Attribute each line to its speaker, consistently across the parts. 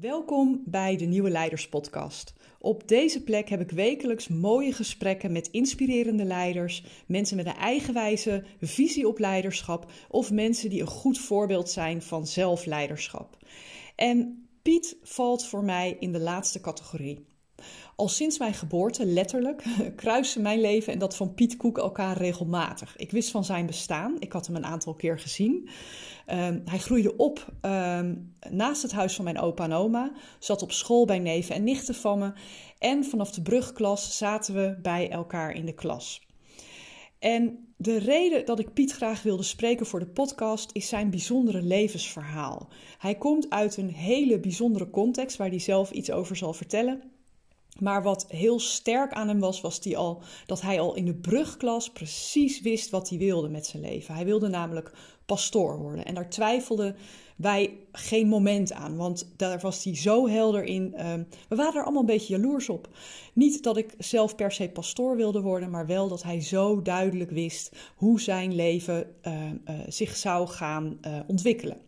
Speaker 1: Welkom bij de Nieuwe Leiders Podcast. Op deze plek heb ik wekelijks mooie gesprekken met inspirerende leiders, mensen met een eigenwijze visie op leiderschap of mensen die een goed voorbeeld zijn van zelfleiderschap. En Piet valt voor mij in de laatste categorie. Al sinds mijn geboorte, letterlijk, kruisen mijn leven en dat van Piet Koek elkaar regelmatig. Ik wist van zijn bestaan, ik had hem een aantal keer gezien. Ehm, hij groeide op ehm, naast het huis van mijn opa en oma, zat op school bij neven en nichten van me. En vanaf de brugklas zaten we bij elkaar in de klas. En de reden dat ik Piet graag wilde spreken voor de podcast is zijn bijzondere levensverhaal. Hij komt uit een hele bijzondere context waar hij zelf iets over zal vertellen. Maar wat heel sterk aan hem was, was die al, dat hij al in de brugklas precies wist wat hij wilde met zijn leven. Hij wilde namelijk pastoor worden. En daar twijfelden wij geen moment aan, want daar was hij zo helder in. Ehm, we waren er allemaal een beetje jaloers op. Niet dat ik zelf per se pastoor wilde worden, maar wel dat hij zo duidelijk wist hoe zijn leven ehm, eh, zich zou gaan uh, ontwikkelen.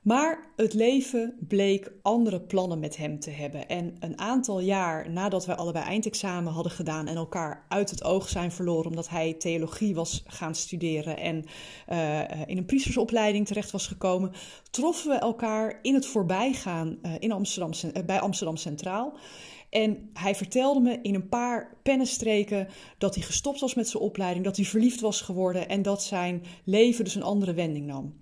Speaker 1: Maar het leven bleek andere plannen met hem te hebben. En een aantal jaar nadat wij allebei eindexamen hadden gedaan en elkaar uit het oog zijn verloren omdat hij theologie was gaan studeren en uh, in een priestersopleiding terecht was gekomen, troffen we elkaar in het voorbijgaan uh, in Amsterdam, bij Amsterdam Centraal. En hij vertelde me in een paar pennenstreken dat hij gestopt was met zijn opleiding, dat hij verliefd was geworden en dat zijn leven dus een andere wending nam.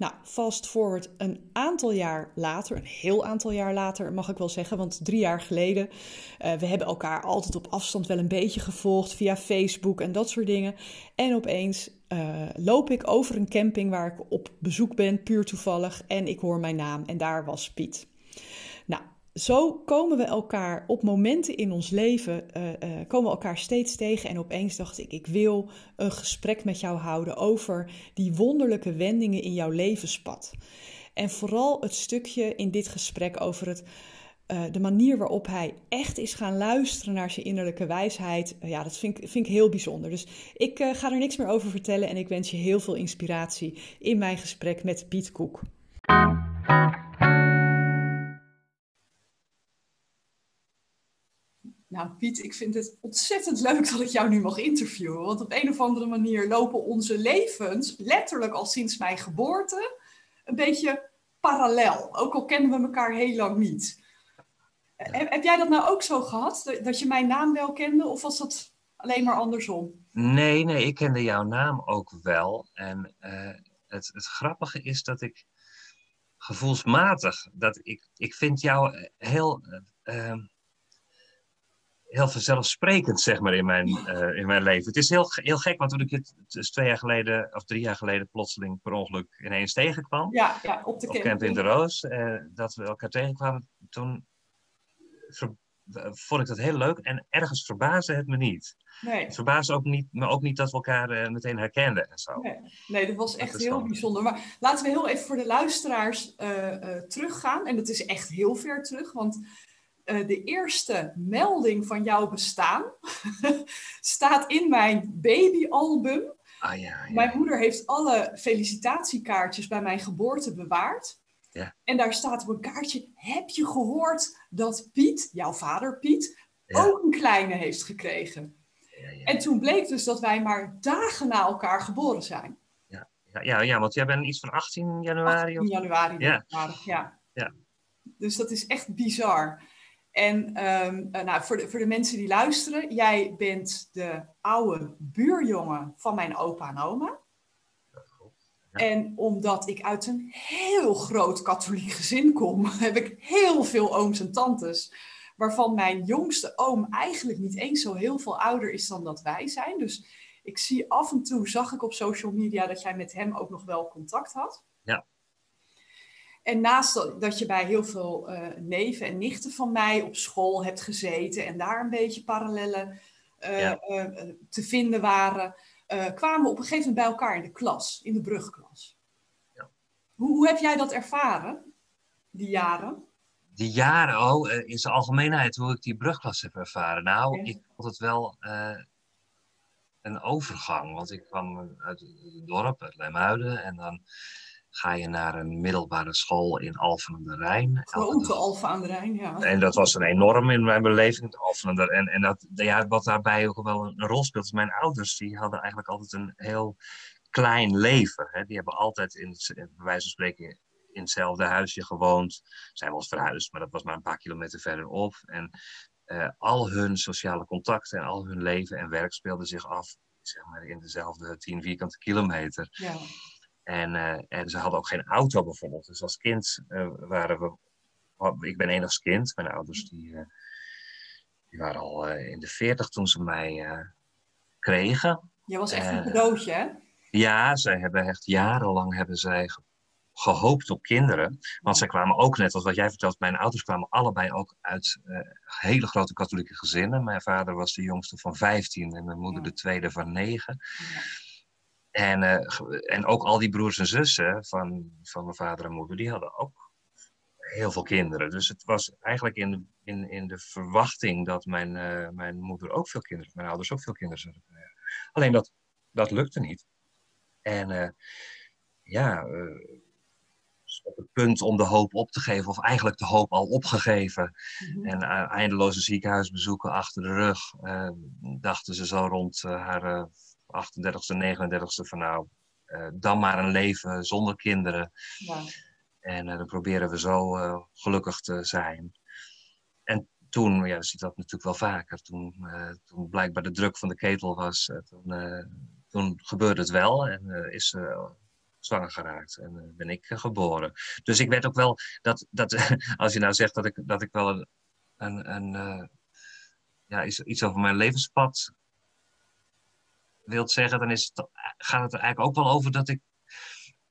Speaker 1: Nou, fast forward een aantal jaar later, een heel aantal jaar later mag ik wel zeggen, want drie jaar geleden, uh, we hebben elkaar altijd op afstand wel een beetje gevolgd via Facebook en dat soort dingen. En opeens uh, loop ik over een camping waar ik op bezoek ben, puur toevallig, en ik hoor mijn naam en daar was Piet. Zo komen we elkaar op momenten in ons leven, uh, uh, komen we elkaar steeds tegen. En opeens dacht ik, ik wil een gesprek met jou houden over die wonderlijke wendingen in jouw levenspad. En vooral het stukje in dit gesprek over het, uh, de manier waarop hij echt is gaan luisteren naar zijn innerlijke wijsheid. ja, dat vind ik, vind ik heel bijzonder. Dus ik ga er niks meer over vertellen en ik wens je heel veel inspiratie in mijn gesprek met Piet Koek. Nou, Piet, ik vind het ontzettend leuk dat ik jou nu mag interviewen. Want op een of andere manier lopen onze levens, letterlijk al sinds mijn geboorte, een beetje parallel. Ook al kennen we elkaar heel lang niet. Heb, heb jij dat nou ook zo gehad? Dat je mijn naam wel kende? Of was dat alleen maar andersom?
Speaker 2: Nee, nee, ik kende jouw naam ook wel. En uh, het, het grappige is dat ik gevoelsmatig, dat ik, ik vind jou heel. Uh, heel vanzelfsprekend, zeg maar, in mijn, uh, in mijn leven. Het is heel, heel gek, want toen ik het dus twee jaar geleden, of drie jaar geleden, plotseling per ongeluk ineens tegenkwam.
Speaker 1: Ja, ja op de
Speaker 2: op Camp in de Roos. Uh, dat we elkaar tegenkwamen, toen ver, vond ik dat heel leuk. En ergens verbaasde het me niet.
Speaker 1: Nee.
Speaker 2: Het verbaasde ook niet, me ook niet dat we elkaar uh, meteen herkenden en zo.
Speaker 1: Nee, nee dat was echt dat heel dan... bijzonder. Maar laten we heel even voor de luisteraars teruggaan. En dat is echt heel ver terug, want uh, de eerste melding van jouw bestaan staat in mijn babyalbum.
Speaker 2: Ah, ja, ja.
Speaker 1: Mijn moeder heeft alle felicitatiekaartjes bij mijn geboorte bewaard.
Speaker 2: Ja.
Speaker 1: En daar staat op een kaartje: Heb je gehoord dat Piet, jouw vader Piet, ook een kleine heeft gekregen? En toen bleek dus dat wij maar dagen na elkaar geboren zijn.
Speaker 2: Ja, ja, ja, want jij bent iets van 18 januari?
Speaker 1: 18 januari,
Speaker 2: ja.
Speaker 1: ja.
Speaker 2: ja.
Speaker 1: Dus dat is echt bizar. En um, nou, voor, de, voor de mensen die luisteren, jij bent de oude buurjongen van mijn opa en oma.
Speaker 2: Ja.
Speaker 1: En omdat ik uit een heel groot katholiek gezin kom, heb ik heel veel ooms en tantes. Waarvan mijn jongste oom eigenlijk niet eens zo heel veel ouder is dan dat wij zijn. Dus ik zie af en toe, zag ik op social media dat jij met hem ook nog wel contact had.
Speaker 2: Ja.
Speaker 1: En naast dat, je bij heel veel uh, neven en nichten van mij op school hebt gezeten en daar een beetje parallellen uh, ja. uh, te vinden waren, kwamen we op een gegeven moment bij elkaar in de klas, in de brugklas.
Speaker 2: Ja.
Speaker 1: Hoe, hoe, heb jij dat ervaren, die jaren?
Speaker 2: Die jaren, oh, in zijn algemeenheid, hoe ik die brugklas heb ervaren. Nou,
Speaker 1: Ja.
Speaker 2: ik vond het wel een overgang, want ik kwam uit het dorp, uit Lemuiden, en dan ga je naar een middelbare school in Alphen aan de Rijn.
Speaker 1: Grote Alphen aan de Rijn, ja.
Speaker 2: En dat was een enorm in mijn beleving. Alphen aan de, en en dat, ja, wat daarbij ook wel een rol speelt, mijn ouders die hadden eigenlijk altijd een heel klein leven. Hè. Die hebben altijd, in, bij wijze van spreken, in hetzelfde huisje gewoond. Zijn wel eens verhuisd, maar dat was maar een paar kilometer verderop. En uh, al hun sociale contacten en al hun leven en werk speelden zich af zeg maar, in dezelfde 10 vierkante kilometer. Ja. En, uh, en ze hadden ook geen auto bijvoorbeeld. Dus als kind uh, waren we. Ik ben enigst kind. Mijn ouders die, die waren al in de 40 toen ze mij kregen.
Speaker 1: Je was echt een cadeautje, hè?
Speaker 2: Ja, zij hebben echt jarenlang hebben zij gehoopt op kinderen. Want zij kwamen ook, net als wat jij vertelt, mijn ouders kwamen allebei ook uit uh, hele grote katholieke gezinnen. Mijn vader was de jongste van 15 en mijn moeder de tweede van 9. Ja. En, uh, en ook al die broers en zussen van, van mijn vader en moeder, die hadden ook heel veel kinderen. Dus het was eigenlijk in, in, in de verwachting dat mijn, uh, mijn moeder ook veel kinderen, mijn ouders ook veel kinderen zouden krijgen. Alleen dat, dat lukte niet. En ja, op het punt om de hoop op te geven, of eigenlijk de hoop al opgegeven. Mhm. En eindeloze ziekenhuisbezoeken achter de rug, dachten ze zo rond haar 38e, 39e van nou, dan maar een leven zonder kinderen. Ja. En dan proberen we zo gelukkig te zijn. En toen, ja, je ziet dat natuurlijk wel vaker, toen, toen blijkbaar de druk van de ketel was, toen, toen gebeurde het wel en is zwanger geraakt en ben ik geboren. Dus ik weet ook wel dat, dat als je nou zegt dat ik, dat ik wel een, een, een ja, iets, iets over mijn levenspad wilt zeggen, dan is het, gaat het er eigenlijk ook wel over dat ik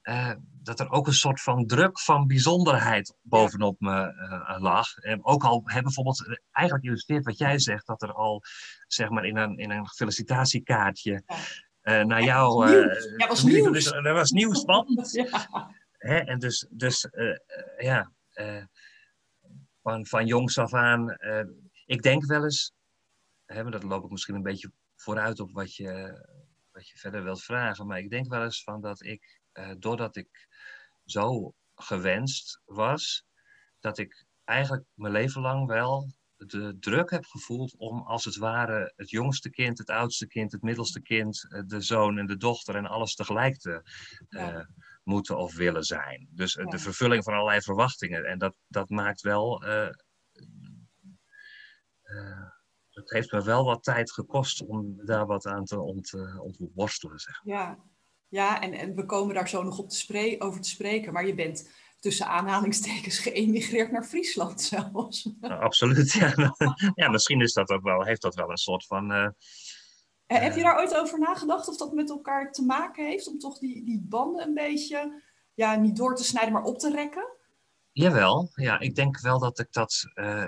Speaker 2: uh, dat er ook een soort van druk van bijzonderheid bovenop me uh, lag. En ook al hebben bijvoorbeeld, eigenlijk illustreert wat jij zegt, dat er al zeg maar in een, in een felicitatiekaartje ja naar jou.
Speaker 1: Ja, was nieuws. Dus,
Speaker 2: dat was nieuws, man. ja. Hè? En dus, dus ja, van, van jongs af aan. ik denk wel eens, maar dat loop ik misschien een beetje vooruit op wat je, wat je verder wilt vragen. Maar ik denk wel eens van dat ik, doordat ik zo gewenst was, dat ik eigenlijk mijn leven lang wel de druk heb gevoeld om als het ware het jongste kind, het oudste kind, het middelste kind, eh, de zoon en de dochter en alles tegelijk te uh, moeten of willen zijn. Dus uh, de vervulling van allerlei verwachtingen. En dat, dat maakt wel. Het heeft me wel wat tijd gekost om daar wat aan te ont, ontworstelen. Zeg.
Speaker 1: Ja, ja en, en we komen daar zo nog op te over te spreken. Maar je bent tussen aanhalingstekens geëmigreerd naar Friesland zelfs.
Speaker 2: absoluut, ja. ja. Misschien is dat ook wel, heeft dat wel een soort van... Uh,
Speaker 1: heb je daar ooit over nagedacht of dat met elkaar te maken heeft? Om toch die, die banden een beetje, ja, niet door te snijden, maar op te rekken?
Speaker 2: Jawel, ja. Ik denk wel dat ik dat uh,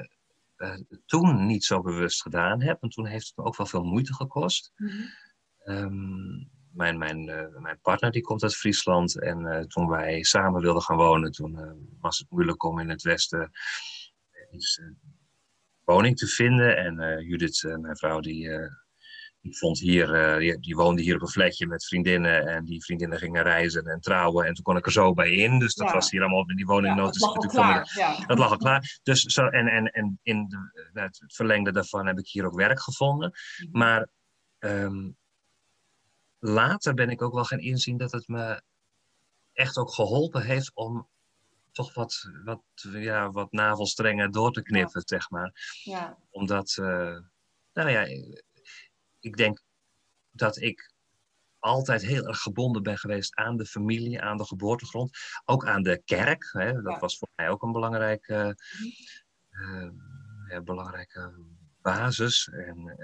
Speaker 2: uh, toen niet zo bewust gedaan heb. En toen heeft het me ook wel veel moeite gekost. Mm -hmm. um, mijn, mijn, uh, mijn partner die komt uit Friesland. En uh, toen wij samen wilden gaan wonen, toen was het moeilijk om in het westen een woning te vinden. En Judith, mijn vrouw, die, die, vond hier, die, die, woonde hier op een flatje met vriendinnen. En die vriendinnen gingen reizen en trouwen. En toen kon ik er zo bij in. Dus dat ja. was hier allemaal in die woningnood. Ja,
Speaker 1: dat, lag
Speaker 2: ja. dat lag al klaar. Dus zo, en, en, en in de, het verlengde daarvan heb ik hier ook werk gevonden. Mhm. Maar um, later ben ik ook wel gaan inzien dat het me echt ook geholpen heeft om toch wat, wat, ja, wat navelstrengen door te knippen, zeg maar. Ja. Omdat, uh, nou ja, ik denk dat ik altijd heel erg gebonden ben geweest aan de familie, aan de geboortegrond. Ook aan de kerk. Hè? Dat was voor mij ook een belangrijke, uh, uh, belangrijke basis. En,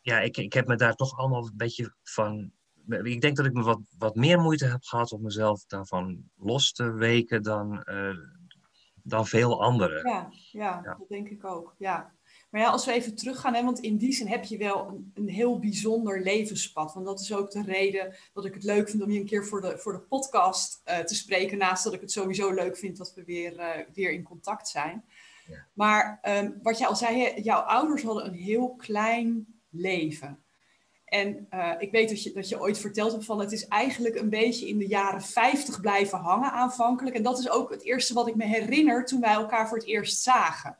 Speaker 2: ja, ik, ik heb me daar toch allemaal een beetje van. Ik denk dat ik me wat, wat meer moeite heb gehad om mezelf daarvan los te weken dan, uh, dan veel anderen.
Speaker 1: Ja, ja, ja, dat denk ik ook. Ja. Maar ja, als we even teruggaan, hè, want in die zin heb je wel een, een, heel bijzonder levenspad. Want dat is ook de reden dat ik het leuk vind om je een keer voor de, voor de podcast uh, te spreken. Naast dat ik het sowieso leuk vind dat we weer, uh, weer in contact zijn. Ja. Maar um, wat jij al zei, jouw ouders hadden een heel klein leven. En uh, ik weet dat je, dat je ooit verteld hebt van het is eigenlijk een beetje in de jaren 50 blijven hangen aanvankelijk. En dat is ook het eerste wat ik me herinner toen wij elkaar voor het eerst zagen.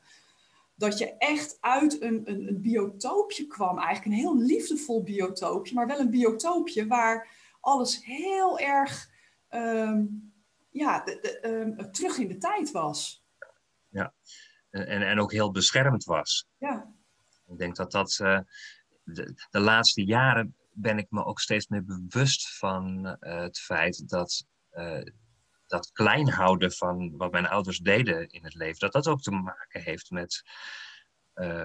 Speaker 1: Dat je echt uit een, een, een biotoopje kwam, eigenlijk een heel liefdevol biotoopje, maar wel een biotoopje waar alles heel erg um, ja, de, de, um, terug in de tijd was.
Speaker 2: Ja, en, en ook heel beschermd was.
Speaker 1: Ja.
Speaker 2: Ik denk dat dat. Uh, de, de, laatste jaren ben ik me ook steeds meer bewust van uh, het feit dat. Uh, dat klein houden van wat mijn ouders deden in het leven, dat dat ook te maken heeft met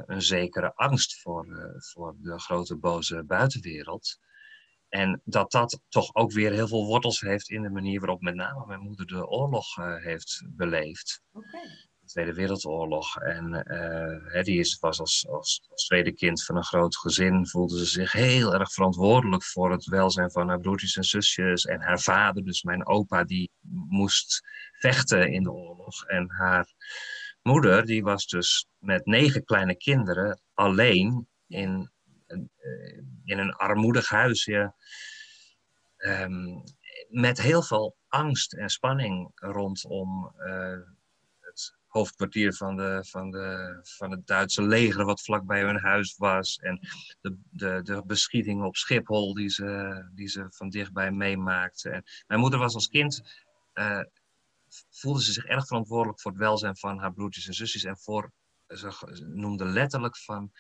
Speaker 2: een zekere angst voor, voor de grote boze buitenwereld. En dat dat toch ook weer heel veel wortels heeft in de manier waarop met name mijn moeder de oorlog uh, heeft beleefd. De Tweede Wereldoorlog. En uh, die is, was als, als, als, tweede kind van een groot gezin, voelde ze zich heel erg verantwoordelijk voor het welzijn van haar broertjes en zusjes. En haar vader, dus mijn opa, die moest vechten in de oorlog. En haar moeder, die was dus met negen kleine kinderen alleen in in een armoedig huis. Ja. Um, met heel veel angst en spanning rondom het hoofdkwartier van, de, van, de, van het Duitse leger, wat vlakbij hun huis was. En de, de, de beschietingen op Schiphol die ze, die ze van dichtbij meemaakte. En mijn moeder was als kind. Uh, voelde ze zich erg verantwoordelijk voor het welzijn van haar broertjes en zusjes. En voor, ze noemde letterlijk van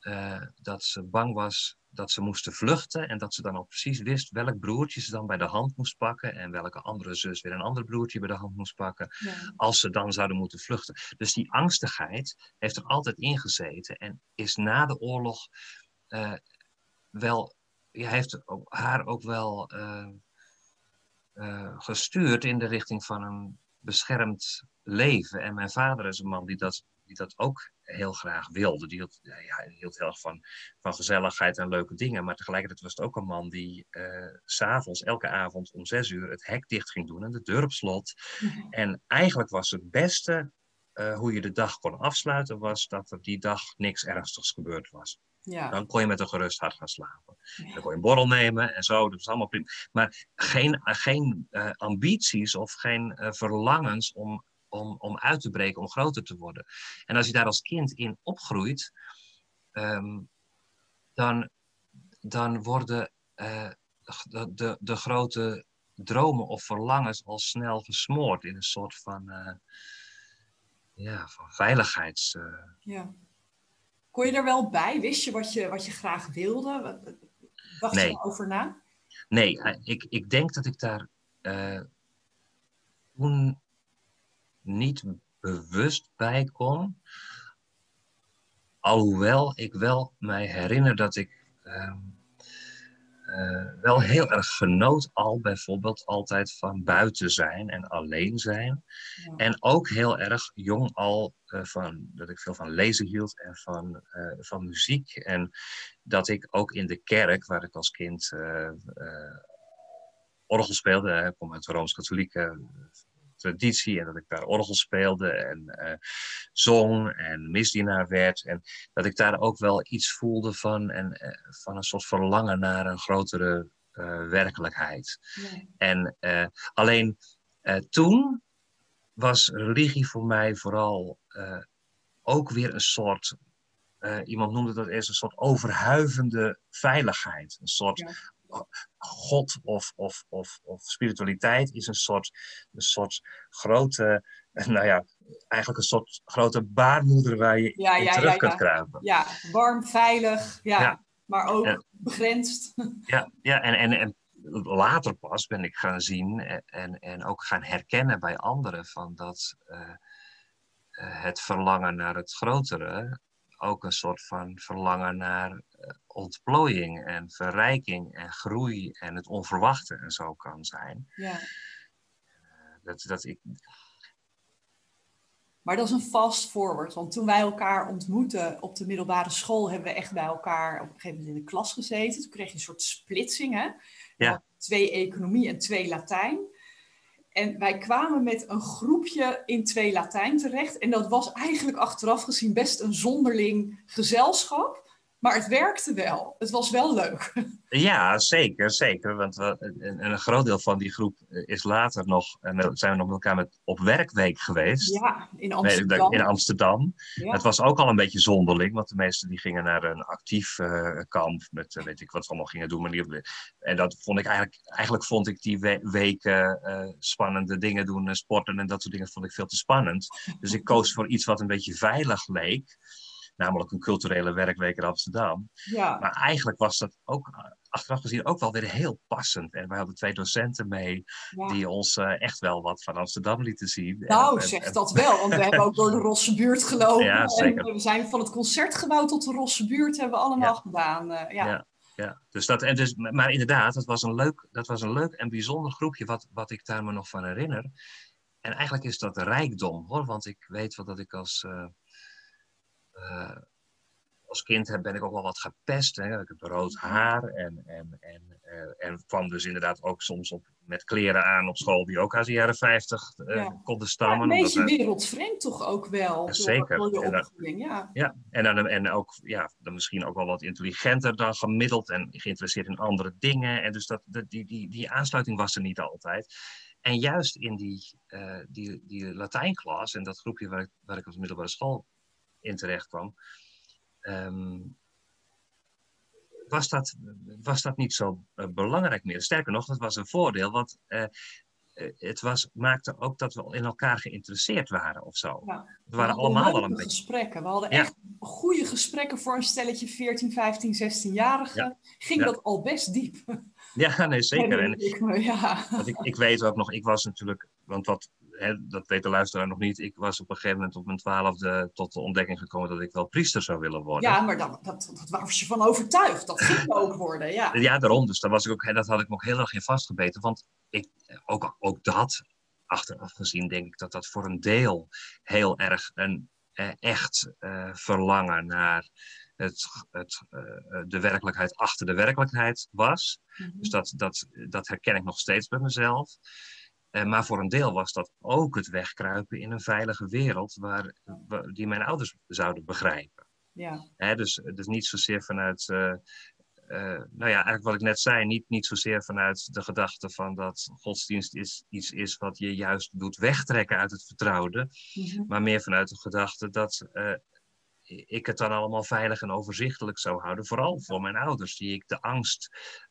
Speaker 2: uh, dat ze bang was dat ze moesten vluchten en dat ze dan al precies wist welk broertje ze dan bij de hand moest pakken en welke andere zus weer een ander broertje bij de hand moest pakken ja. als ze dan zouden moeten vluchten. Dus die angstigheid heeft er altijd in gezeten en is na de oorlog uh, wel, ja, heeft haar ook wel uh, gestuurd in de richting van een beschermd leven. En mijn vader is een man die dat die dat ook heel graag wilde. Die hield, ja, hield heel erg van, van gezelligheid en leuke dingen. Maar tegelijkertijd was het ook een man die uh, s'avonds, elke avond om zes uur, het hek dicht ging doen en de deur op slot. Mhm. En eigenlijk was het beste uh, hoe je de dag kon afsluiten, was dat er die dag niks ernstigs gebeurd was.
Speaker 1: Ja.
Speaker 2: Dan kon je met een gerust hart gaan slapen. Ja. Dan kon je een borrel nemen en zo, dat was allemaal prima. Maar geen, geen uh, ambities of geen verlangens om om, om uit te breken, om groter te worden. En als je daar als kind in opgroeit, um, dan, dan worden uh, de, de, de, grote dromen of verlangens al snel gesmoord in een soort van, uh, ja, van veiligheids. Uh...
Speaker 1: Ja. Kon je er wel bij? Wist je wat je, wat je graag wilde? Dacht nee. je erover na?
Speaker 2: Nee, ik, ik denk dat ik daar toen niet bewust bij kon. Alhoewel ik wel mij herinner dat ik uh, uh, wel heel erg genoot al bijvoorbeeld altijd van buiten zijn en alleen zijn. Ja. En ook heel erg jong al uh, van, dat ik veel van lezen hield en van, van muziek. En dat ik ook in de kerk, waar ik als kind orgel speelde, ik kom uit de Rooms-Katholieke traditie en dat ik daar orgel speelde en uh, zong en misdienaar werd. En dat ik daar ook wel iets voelde van, en, uh, van een soort verlangen naar een grotere uh, werkelijkheid. Nee. En alleen toen was religie voor mij vooral ook weer een soort uh, iemand noemde dat eerst een soort overhuivende veiligheid. Een soort ja. God of, of, of, of spiritualiteit is een soort, een soort grote, nou ja, eigenlijk een soort grote baarmoeder waar je
Speaker 1: ja,
Speaker 2: in
Speaker 1: ja,
Speaker 2: terug
Speaker 1: ja,
Speaker 2: kunt kruipen.
Speaker 1: Ja, warm, veilig, ja, maar ook
Speaker 2: en,
Speaker 1: begrensd.
Speaker 2: Ja, ja en, en, en later pas ben ik gaan zien en, en ook gaan herkennen bij anderen van dat uh, het verlangen naar het grotere ook een soort van verlangen naar uh, ontplooiing en verrijking en groei en het onverwachte en zo kan zijn.
Speaker 1: Ja.
Speaker 2: Uh, dat, dat ik...
Speaker 1: Maar dat is een fast forward, want toen wij elkaar ontmoetten op de middelbare school, hebben we echt bij elkaar op een gegeven moment in de klas gezeten. Toen kreeg je een soort splitsing, hè?
Speaker 2: Ja.
Speaker 1: Twee economie en twee Latijn. En wij kwamen met een groepje in twee Latijn terecht. En dat was eigenlijk achteraf gezien best een zonderling gezelschap. Maar het werkte wel. Het was wel leuk.
Speaker 2: Ja, zeker, zeker. Want we, en, een groot deel van die groep is later nog, en zijn we nog met elkaar met, op werkweek geweest.
Speaker 1: Ja, in Amsterdam.
Speaker 2: In Amsterdam. Het was ook al een beetje zonderling, want de meesten die gingen naar een actief uh, kamp met weet ik wat ze allemaal gingen doen. Maar die, en dat vond ik eigenlijk, eigenlijk vond ik die weken uh, spannende dingen doen, sporten en dat soort dingen vond ik veel te spannend. Dus ik koos voor iets wat een beetje veilig leek namelijk een culturele werkweek in Amsterdam. Ja. Maar eigenlijk was dat ook achteraf gezien ook wel weer heel passend. En we hadden twee docenten mee die ons uh, echt wel wat van Amsterdam lieten zien.
Speaker 1: Nou, en, zeg dat wel, want we hebben ook door de Rosse buurt gelopen. Ja. En we zijn van het concertgebouw tot de Rosse buurt hebben we allemaal gedaan. Uh, ja.
Speaker 2: ja. dus dat, en dus, maar inderdaad, dat was een leuk, dat was een leuk en bijzonder groepje wat, wat ik daar me nog van herinner. En eigenlijk is dat rijkdom hoor, want ik weet wel dat ik als, uh, uh, als kind heb, ben ik ook wel wat gepest. Hè. Ik heb rood haar en, en, en, uh, en kwam dus inderdaad ook soms op, met kleren aan op school die ook uit de jaren 50 uh, ja. konden stammen.
Speaker 1: Ja, een beetje wereldvreemd toch ook wel.
Speaker 2: Ja, zeker.
Speaker 1: En
Speaker 2: dan,
Speaker 1: ja.
Speaker 2: ja, en, dan, en ook ja, dan misschien ook wel wat intelligenter dan gemiddeld en geïnteresseerd in andere dingen. En dus dat, dat, die, die, die aansluiting was er niet altijd. En juist in die, uh, die, die Latijnklas en dat groepje waar ik, waar ik op de middelbare school in terecht kwam, um, was, dat, was dat niet zo uh, belangrijk meer. Sterker nog, dat was een voordeel, want uh, het was, maakte ook dat we in elkaar geïnteresseerd waren of zo. Ja, we, we waren allemaal wel een beetje.
Speaker 1: gesprekken. We hadden echt goede gesprekken voor een stelletje 14, 15, 16-jarigen. Ja. Ging dat al best diep.
Speaker 2: Ja, nee, zeker. En, ik, ja. ik, ik weet ook nog, ik was natuurlijk, want wat hè, dat weet de luisteraar nog niet. Ik was op een gegeven moment op mijn twaalfde tot de ontdekking gekomen dat ik wel priester zou willen worden.
Speaker 1: Ja, maar dat, dat, dat was je van overtuigd. Dat ging ook worden, ja.
Speaker 2: Ja, daarom. Dus daar was ik ook, dat had ik me ook heel erg in vastgebeten. Want ik, ook, ook dat, achteraf gezien, denk ik dat dat voor een deel heel erg een eh, echt uh, verlangen naar het, het, uh, de werkelijkheid achter de werkelijkheid was. Mm -hmm. Dus dat, dat, dat herken ik nog steeds bij mezelf. Uh, maar voor een deel was dat ook het wegkruipen in een veilige wereld waar, die mijn ouders zouden begrijpen. Ja. Hè, dus, dus niet zozeer vanuit, uh, uh, nou ja, eigenlijk wat ik net zei, niet, niet zozeer vanuit de gedachte van dat godsdienst is, iets is wat je juist doet wegtrekken uit het vertrouwde, mm -hmm. maar meer vanuit de gedachte dat ik het dan allemaal veilig en overzichtelijk zou houden, vooral voor mijn ouders, die ik de angst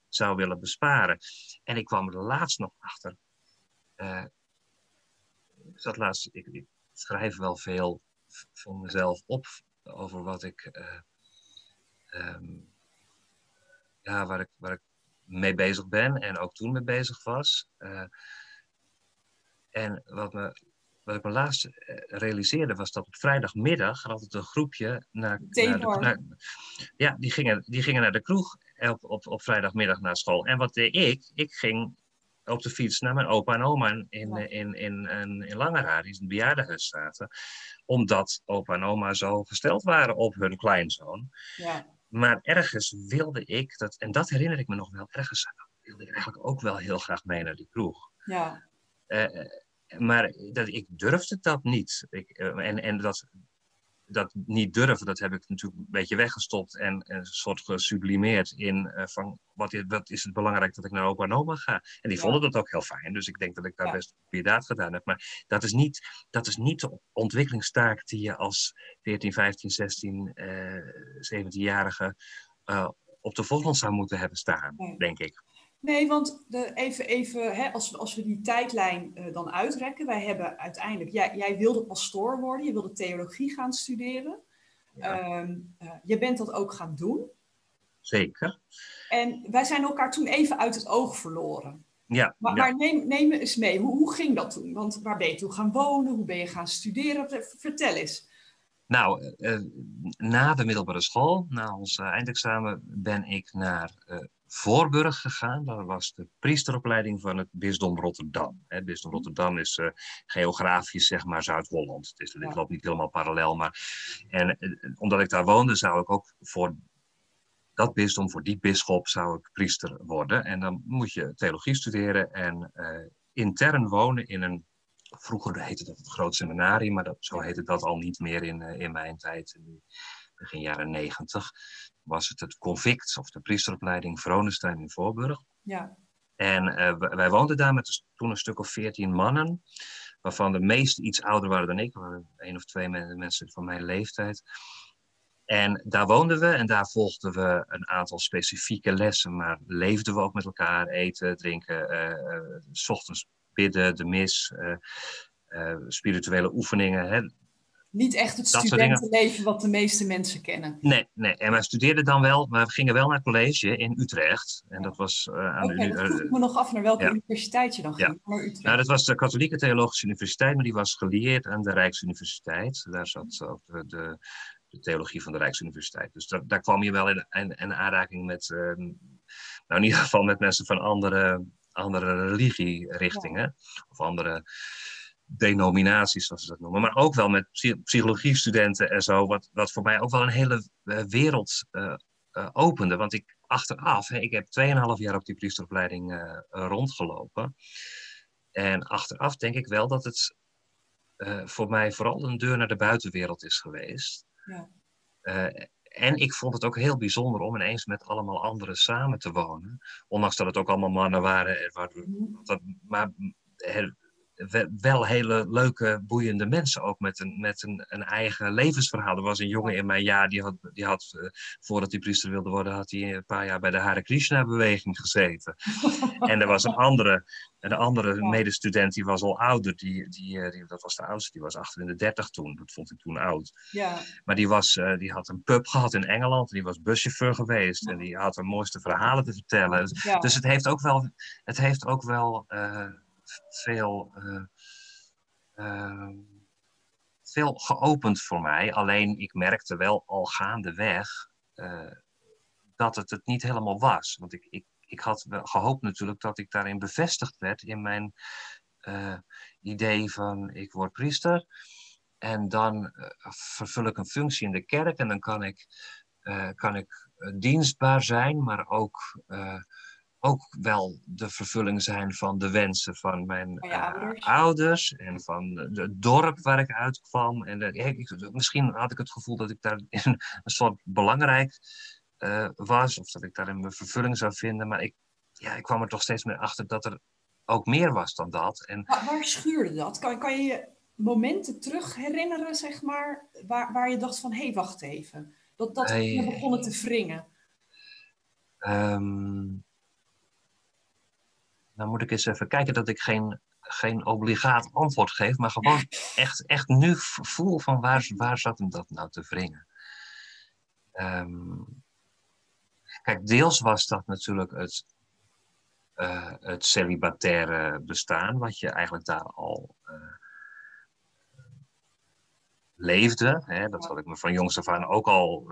Speaker 2: zou willen besparen. En ik kwam er laatst nog achter uh, ik zat laatst, ik, ik, schrijf wel veel van mezelf op over wat ik, uh, um, ja, waar ik, waar ik mee bezig ben en ook toen mee bezig was. Uh, en wat, me, wat ik me laatst realiseerde was dat op vrijdagmiddag het een groepje naar, naar, de, naar, ja, die gingen, die gingen naar de kroeg op, op, op vrijdagmiddag naar school. En wat deed ik? Ik ging op de fiets naar mijn opa en oma in, in, in, in, in, Langeraar, die in het bejaardenhuis zaten. Omdat opa en oma zo gesteld waren op hun kleinzoon. Ja. Maar ergens wilde ik, dat, en dat herinner ik me nog wel, ergens wilde ik eigenlijk ook wel heel graag mee naar die kroeg. Ja. Uh, maar dat, ik durfde dat niet. Ik, uh, en, en dat, dat niet durven, dat heb ik natuurlijk een beetje weggestopt en, een soort gesublimeerd in uh, van wat is, wat is het belangrijk dat ik naar opa en oma ga. En die ja. vonden dat ook heel fijn, dus ik denk dat ik daar ja. best een goede daad gedaan heb. Maar dat is, niet, dat is niet de ontwikkelingstaak die je als 14, 15, 16, uh, 17-jarige uh, op de voorgrond zou moeten hebben staan, nee. denk ik.
Speaker 1: Nee, want de, even, even hè, als, we, als we die tijdlijn uh, dan uitrekken. Wij hebben uiteindelijk, jij, jij wilde pastoor worden, je wilde theologie gaan studeren. Ja. Um, uh, je bent dat ook gaan doen.
Speaker 2: Zeker.
Speaker 1: En wij zijn elkaar toen even uit het oog verloren.
Speaker 2: Ja.
Speaker 1: Maar,
Speaker 2: ja.
Speaker 1: maar neem, neem me eens mee, hoe, hoe ging dat toen? Want waar ben je toen gaan wonen? Hoe ben je gaan studeren? Vertel eens.
Speaker 2: Nou, uh, na de middelbare school, na ons eindexamen, ben ik naar Voorburg gegaan. Dat was de priesteropleiding van het bisdom Rotterdam. Het bisdom mhm. Rotterdam is uh, geografisch zeg maar Zuid-Holland. Het, is, het loopt niet helemaal parallel. Maar, en uh, omdat ik daar woonde, zou ik ook voor dat bisdom, voor die bisschop, zou ik priester worden. En dan moet je theologie studeren en uh, intern wonen in een Vroeger heette dat het groot seminarium, maar dat, zo heette dat al niet meer in, in mijn tijd, in begin jaren negentig. Was het het convict of de priesteropleiding Vronestein in Voorburg.
Speaker 1: Ja.
Speaker 2: En uh, wij woonden daar met toen een stuk of veertien mannen, waarvan de meeste iets ouder waren dan ik, één of twee mensen van mijn leeftijd. En daar woonden we en daar volgden we een aantal specifieke lessen, maar leefden we ook met elkaar, eten, drinken, uh, uh, s ochtends bidden, de mis, spirituele oefeningen. Hè.
Speaker 1: Niet echt het studentenleven wat de meeste mensen kennen.
Speaker 2: Nee, nee, en wij studeerden dan wel, maar we gingen wel naar college in Utrecht. En dat was uh, aan
Speaker 1: okay, de... vroeg ik me nog af naar welke universiteit je dan ging.
Speaker 2: Ja. Utrecht. Nou, dat was de Katholieke Theologische Universiteit, maar die was gelieerd aan de Rijksuniversiteit. Daar zat ook de, de, de theologie van de Rijksuniversiteit. Dus daar, daar kwam je wel in, in, in aanraking met, uh, nou in ieder geval met mensen van andere, andere religierichtingen. Ja. Of andere denominaties, zoals ze dat noemen. Maar ook wel met psychologiestudenten en zo. Wat, wat voor mij ook wel een hele uh, wereld uh, uh, opende. Want ik achteraf, hè, ik heb 2,5 jaar op die priesteropleiding rondgelopen. En achteraf denk ik wel dat het voor mij vooral een deur naar de buitenwereld is geweest. Ja. en ik vond het ook heel bijzonder om ineens met allemaal anderen samen te wonen. Ondanks dat het ook allemaal mannen waren. Mhm. Maar wel hele leuke, boeiende mensen. Ook met een, met een, een eigen levensverhaal. Er was een jongen in mijn jaar, die had, die had uh, voordat hij priester wilde worden, had hij een paar jaar bij de Hare Krishna-beweging gezeten. en er was een andere, een andere ja. medestudent, die was al ouder. Die, die, die, dat was de oudste, die was achter in de dertig toen. Dat vond ik toen oud.
Speaker 1: Ja.
Speaker 2: Maar die, was, uh, die had een pub gehad in Engeland. En die was buschauffeur geweest. En die had de mooiste verhalen te vertellen. Dus, dus het heeft ook wel... Het heeft ook wel uh, uh, veel geopend voor mij. Alleen ik merkte wel al gaandeweg uh, dat het het niet helemaal was. Want ik, ik, ik had gehoopt natuurlijk dat ik daarin bevestigd werd in mijn idee van ik word priester. En dan vervul ik een functie in de kerk en dan kan ik, kan ik dienstbaar zijn, maar ook ook wel de vervulling zijn van de wensen van mijn
Speaker 1: uh, ouders.
Speaker 2: en van het dorp waar ik uitkwam. En ik, misschien had ik het gevoel dat ik daar een soort belangrijk uh, was, of dat ik daarin mijn vervulling zou vinden. Maar ik, ja, ik kwam er toch steeds meer achter dat er ook meer was dan dat. En,
Speaker 1: waar, waar schuurde dat? Kan, kan je je momenten terug herinneren, zeg maar, waar, waar je dacht van, hé, hey, wacht even. Dat, dat hey, begonnen te wringen.
Speaker 2: Um, dan moet ik eens even kijken dat ik geen, geen obligaat antwoord geef, maar gewoon echt, echt nu voel van waar, waar zat hem dat nou te wringen. Um, kijk, deels was dat natuurlijk het, uh, het celibataire bestaan, wat je eigenlijk daar al uh, leefde. Hè? Dat had ik me van jongs af aan ook al,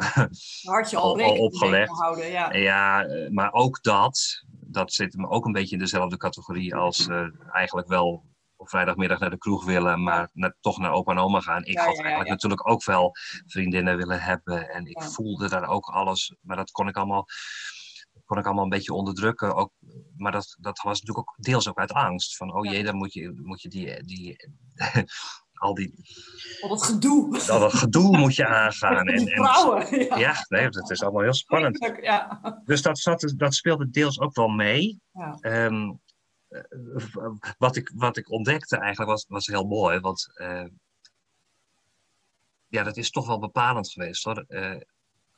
Speaker 1: Had je al,
Speaker 2: al opgelegd.
Speaker 1: Houden, ja.
Speaker 2: ja, eh, maar ook dat, dat zit me ook een beetje in dezelfde categorie als uh, eigenlijk wel op vrijdagmiddag naar de kroeg willen, maar toch naar opa en oma gaan. Ik
Speaker 1: Ja,
Speaker 2: had
Speaker 1: ja,
Speaker 2: eigenlijk
Speaker 1: ja.
Speaker 2: natuurlijk ook wel vriendinnen willen hebben en ik voelde daar ook alles, maar dat kon ik allemaal, kon ik allemaal een beetje onderdrukken. Ook, maar dat, dat was natuurlijk ook deels ook uit angst. Van, oh jee, dan moet je, moet je die, die al die,
Speaker 1: Al dat gedoe.
Speaker 2: al dat gedoe moet je aangaan. En, en,
Speaker 1: vrouwen. Ja.
Speaker 2: ja, nee, dat is allemaal heel spannend.
Speaker 1: Ja.
Speaker 2: Dus dat, zat, dat speelde deels ook wel mee.
Speaker 1: Ja.
Speaker 2: Ehm, eh, wat, ik, wat ik ontdekte eigenlijk was, was heel mooi, want eh, ja, dat is toch wel bepalend geweest hoor. Eh,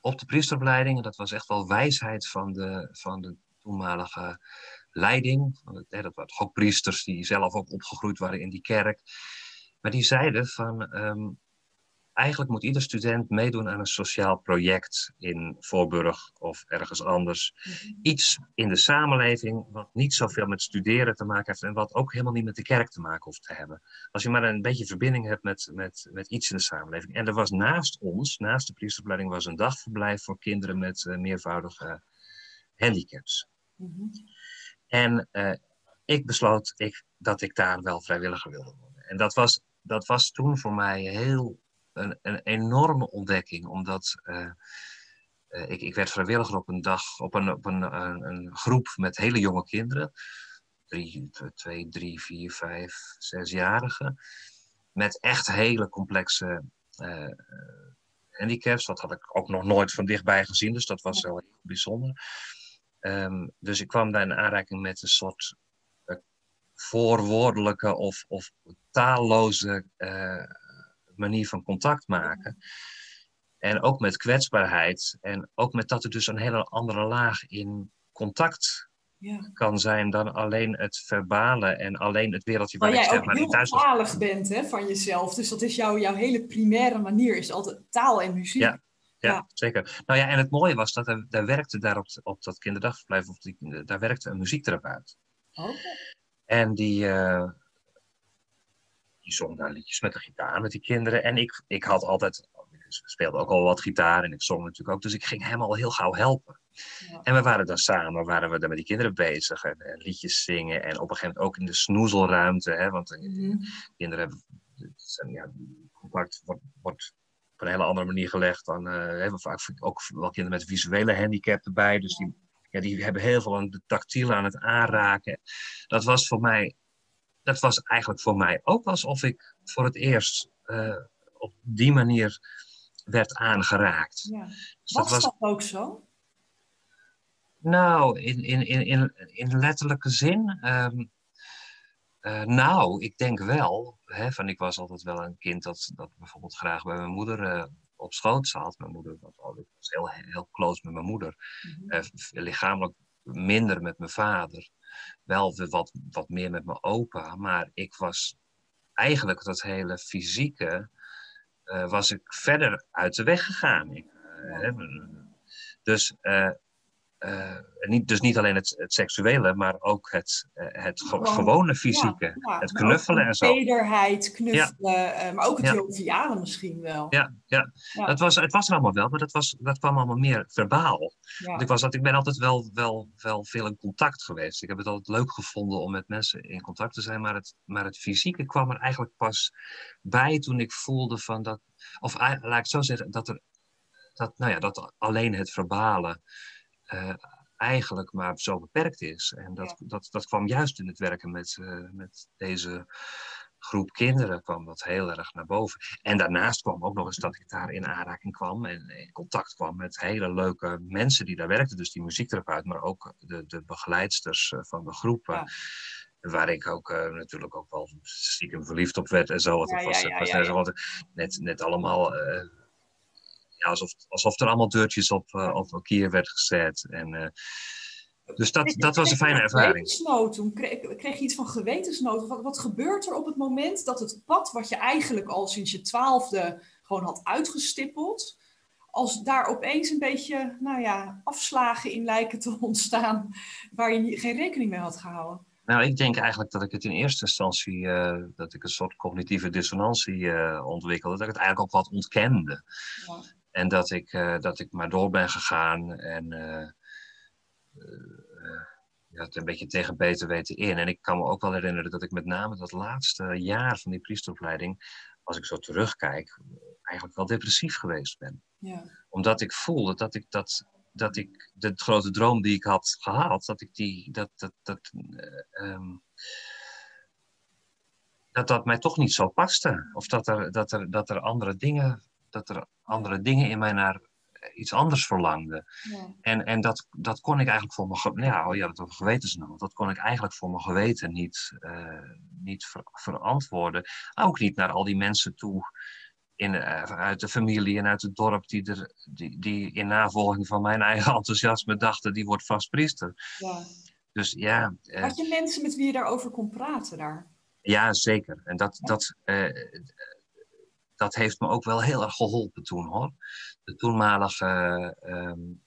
Speaker 2: op de priesteropleiding, dat was echt wel wijsheid van de, van de toenmalige leiding. Dat waren toch ook priesters die zelf ook opgegroeid waren in die kerk. Maar die zeiden van, ehm, eigenlijk moet ieder student meedoen aan een sociaal project in Voorburg of ergens anders.
Speaker 1: Mhm.
Speaker 2: Iets in de samenleving wat niet zoveel met studeren te maken heeft en wat ook helemaal niet met de kerk te maken hoeft te hebben. Als je maar een beetje verbinding hebt met, met, met iets in de samenleving. En er was naast ons, naast de priesteropleiding, was een dagverblijf voor kinderen met eh, meervoudige handicaps.
Speaker 1: Mhm.
Speaker 2: En eh, ik besloot ik, dat ik daar wel vrijwilliger wilde worden. En dat was, dat was toen voor mij heel een, een enorme ontdekking, omdat eh, eh, ik, ik werd vrijwilliger op een dag, op een, op een, een, een groep met hele jonge kinderen. Drie, twee, drie, vier, vijf, zesjarigen. Met echt hele complexe eh, handicaps. Dat had ik ook nog nooit van dichtbij gezien, dus dat was wel heel bijzonder. Ehm, dus ik kwam daar in aanraking met een soort voorwoordelijke of, of taalloze uh, manier van contact maken. En ook met kwetsbaarheid. En ook met dat er dus een hele andere laag in contact ja. kan zijn dan alleen het verbale en alleen het wereldje waar,
Speaker 1: waar
Speaker 2: ik
Speaker 1: zeg maar niet thuis talig bent hè, van jezelf. Dus dat is jouw, jouw hele primaire manier, is altijd taal en muziek.
Speaker 2: Ja. Ja, zeker. Nou ja, en het mooie was dat er, daar werkte daar op, op dat kinderdagverblijf, of die, daar werkte een muziektherapeut.
Speaker 1: Okay.
Speaker 2: En die, uh, die zong daar liedjes met de gitaar met die kinderen. En ik, ik had altijd, ik speelde ook al wat gitaar en ik zong natuurlijk ook, dus ik ging hem al heel gauw helpen. Ja. En we waren dan samen, waren we dan met die kinderen bezig en, en, liedjes zingen. En op een gegeven moment ook in de snoezelruimte, hè, want mm -hmm. kinderen hebben, zijn, ja, contact wordt, wordt op een hele andere manier gelegd dan, uh, hebben vaak ook wel kinderen met visuele handicap erbij. Dus die, ja, die hebben heel veel aan de tactiele aan het aanraken. Dat was voor mij, dat was eigenlijk voor mij ook alsof ik voor het eerst uh, op die manier werd aangeraakt.
Speaker 1: Ja. Dus was dat, was dat ook zo?
Speaker 2: Nou, in, in, in, in letterlijke zin. Um, uh, nou, ik denk wel. Hè, van ik was altijd wel een kind dat, dat bijvoorbeeld graag bij mijn moeder uh, op schoot zat. Mijn moeder was, was heel, heel close met mijn moeder. Mm -hmm. uh, lichamelijk minder met mijn vader. Wel wat, wat meer met mijn opa. Maar ik was eigenlijk dat hele fysieke. was ik verder uit de weg gegaan. Ik, dus uh, niet, dus niet alleen het, het, seksuele, maar ook het, uh, het gewone fysieke. Ja, ja, het knuffelen en zo.
Speaker 1: Tederheid, knuffelen, ja. uh, maar ook het joviale misschien wel.
Speaker 2: Ja, ja. Dat was, het was er allemaal wel, maar dat, was, dat kwam allemaal meer verbaal. Want ik, was, dat, ik ben altijd wel, wel, wel veel in contact geweest. Ik heb het altijd leuk gevonden om met mensen in contact te zijn, maar het, maar het fysieke kwam er eigenlijk pas bij toen ik voelde van dat, of laat ik het zo zeggen, dat er, dat, nou ja, dat alleen het verbale uh, eigenlijk maar zo beperkt is. En dat, ja. dat, dat kwam juist in het werken met, uh, met deze groep kinderen kwam dat heel erg naar boven. En daarnaast kwam ook nog eens dat ik daar in aanraking kwam en in contact kwam met hele leuke mensen die daar werkten. Dus die muziektherapeut, maar ook de, de begeleidsters uh, van de groep. Ja. Waar ik ook uh, natuurlijk ook wel stiekem verliefd op werd en zo. Want ja, het was, ja, ja, was net, net allemaal uh, ja, alsof, alsof er allemaal deurtjes op, uh, op kier werd gezet. En, uh, dus dat, dat was een fijne ervaring.
Speaker 1: Gewetensnood, kreeg, kreeg je iets van gewetensnood? Wat, wat gebeurt er op het moment dat het pad wat je eigenlijk al sinds je twaalfde gewoon had uitgestippeld, als daar opeens een beetje, nou ja, afslagen in lijken te ontstaan waar je geen rekening mee had gehouden?
Speaker 2: Nou, ik denk eigenlijk dat ik het in eerste instantie, uh, dat ik een soort cognitieve dissonantie uh, ontwikkelde, dat ik het eigenlijk ook wat ontkende. Ja. En dat ik, uh, dat ik maar door ben gegaan en uh, uh, ja, een beetje tegen beter weten in. En ik kan me ook wel herinneren dat ik met name dat laatste jaar van die priesteropleiding, als ik zo terugkijk, eigenlijk wel depressief geweest ben.
Speaker 1: Ja.
Speaker 2: Omdat ik voelde dat ik dat, dat ik de grote droom die ik had gehad, dat ik die, dat, dat, dat, um, dat dat mij toch niet zo paste. Of dat er, dat er, dat er andere dingen dat er andere dingen in mij naar iets anders verlangde.
Speaker 1: Ja.
Speaker 2: En, en dat, dat kon ik eigenlijk voor mijn ja, oh ja, dat gewetensnood, dat kon ik eigenlijk voor mijn geweten niet, uh, niet ver, verantwoorden. Ook niet naar al die mensen toe in, uh, uit de familie en uit het dorp die, er, die, die in navolging van mijn eigen enthousiasme dachten, die wordt vast priester.
Speaker 1: Ja.
Speaker 2: Dus ja.
Speaker 1: Uh, Had je mensen met wie je daarover kon praten daar?
Speaker 2: Ja, zeker. En dat, dat, dat heeft me ook wel heel erg geholpen toen hoor. De toenmalige, um,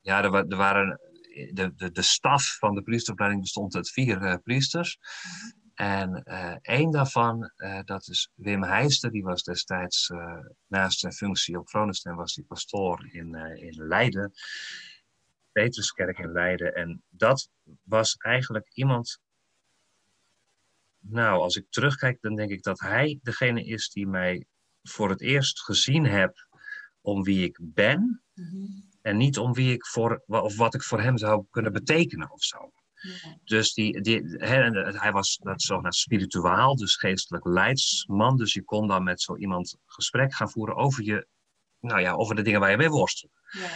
Speaker 2: ja, er, er, waren, de, de, de staf van de priesteropleiding bestond uit vier uh, priesters. En uh, één daarvan, dat is Wim Heijster, die was destijds naast zijn functie op Vronestem, was die pastoor in, in Leiden. Petruskerk in Leiden. En dat was eigenlijk iemand nou, als ik terugkijk, dan denk ik dat hij degene is die mij voor het eerst gezien heb om wie ik ben.
Speaker 1: Mm-hmm.
Speaker 2: En niet om wie ik voor, of wat ik voor hem zou kunnen betekenen of zo.
Speaker 1: Ja.
Speaker 2: Dus die, die, hij, hij was dat zogenaamd spirituaal, dus geestelijk leidsman. Dus je kon dan met zo iemand gesprek gaan voeren over je nou ja, over de dingen waar je mee worstelt. Ja.